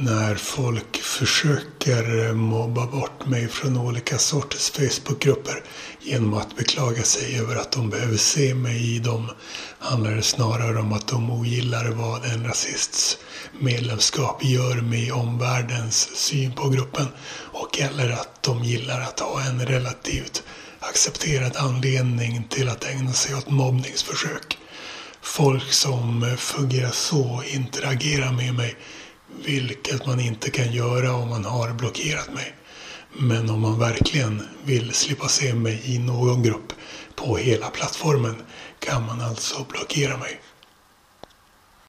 när folk försöker eh, mobba bort mig från olika sorters Facebookgrupper genom att beklaga sig över att de behöver se mig i dem handlar det snarare om att de ogillar vad en rasists medlemskap gör med omvärldens syn på gruppen och eller att de gillar att ha en relativt accepterad anledning till att ägna sig åt mobbningsförsök. Folk som eh, fungerar så interagerar med mig vilket man inte kan göra om man har blockerat mig. Men om man verkligen vill slippa se mig i någon grupp på hela plattformen kan man alltså blockera mig.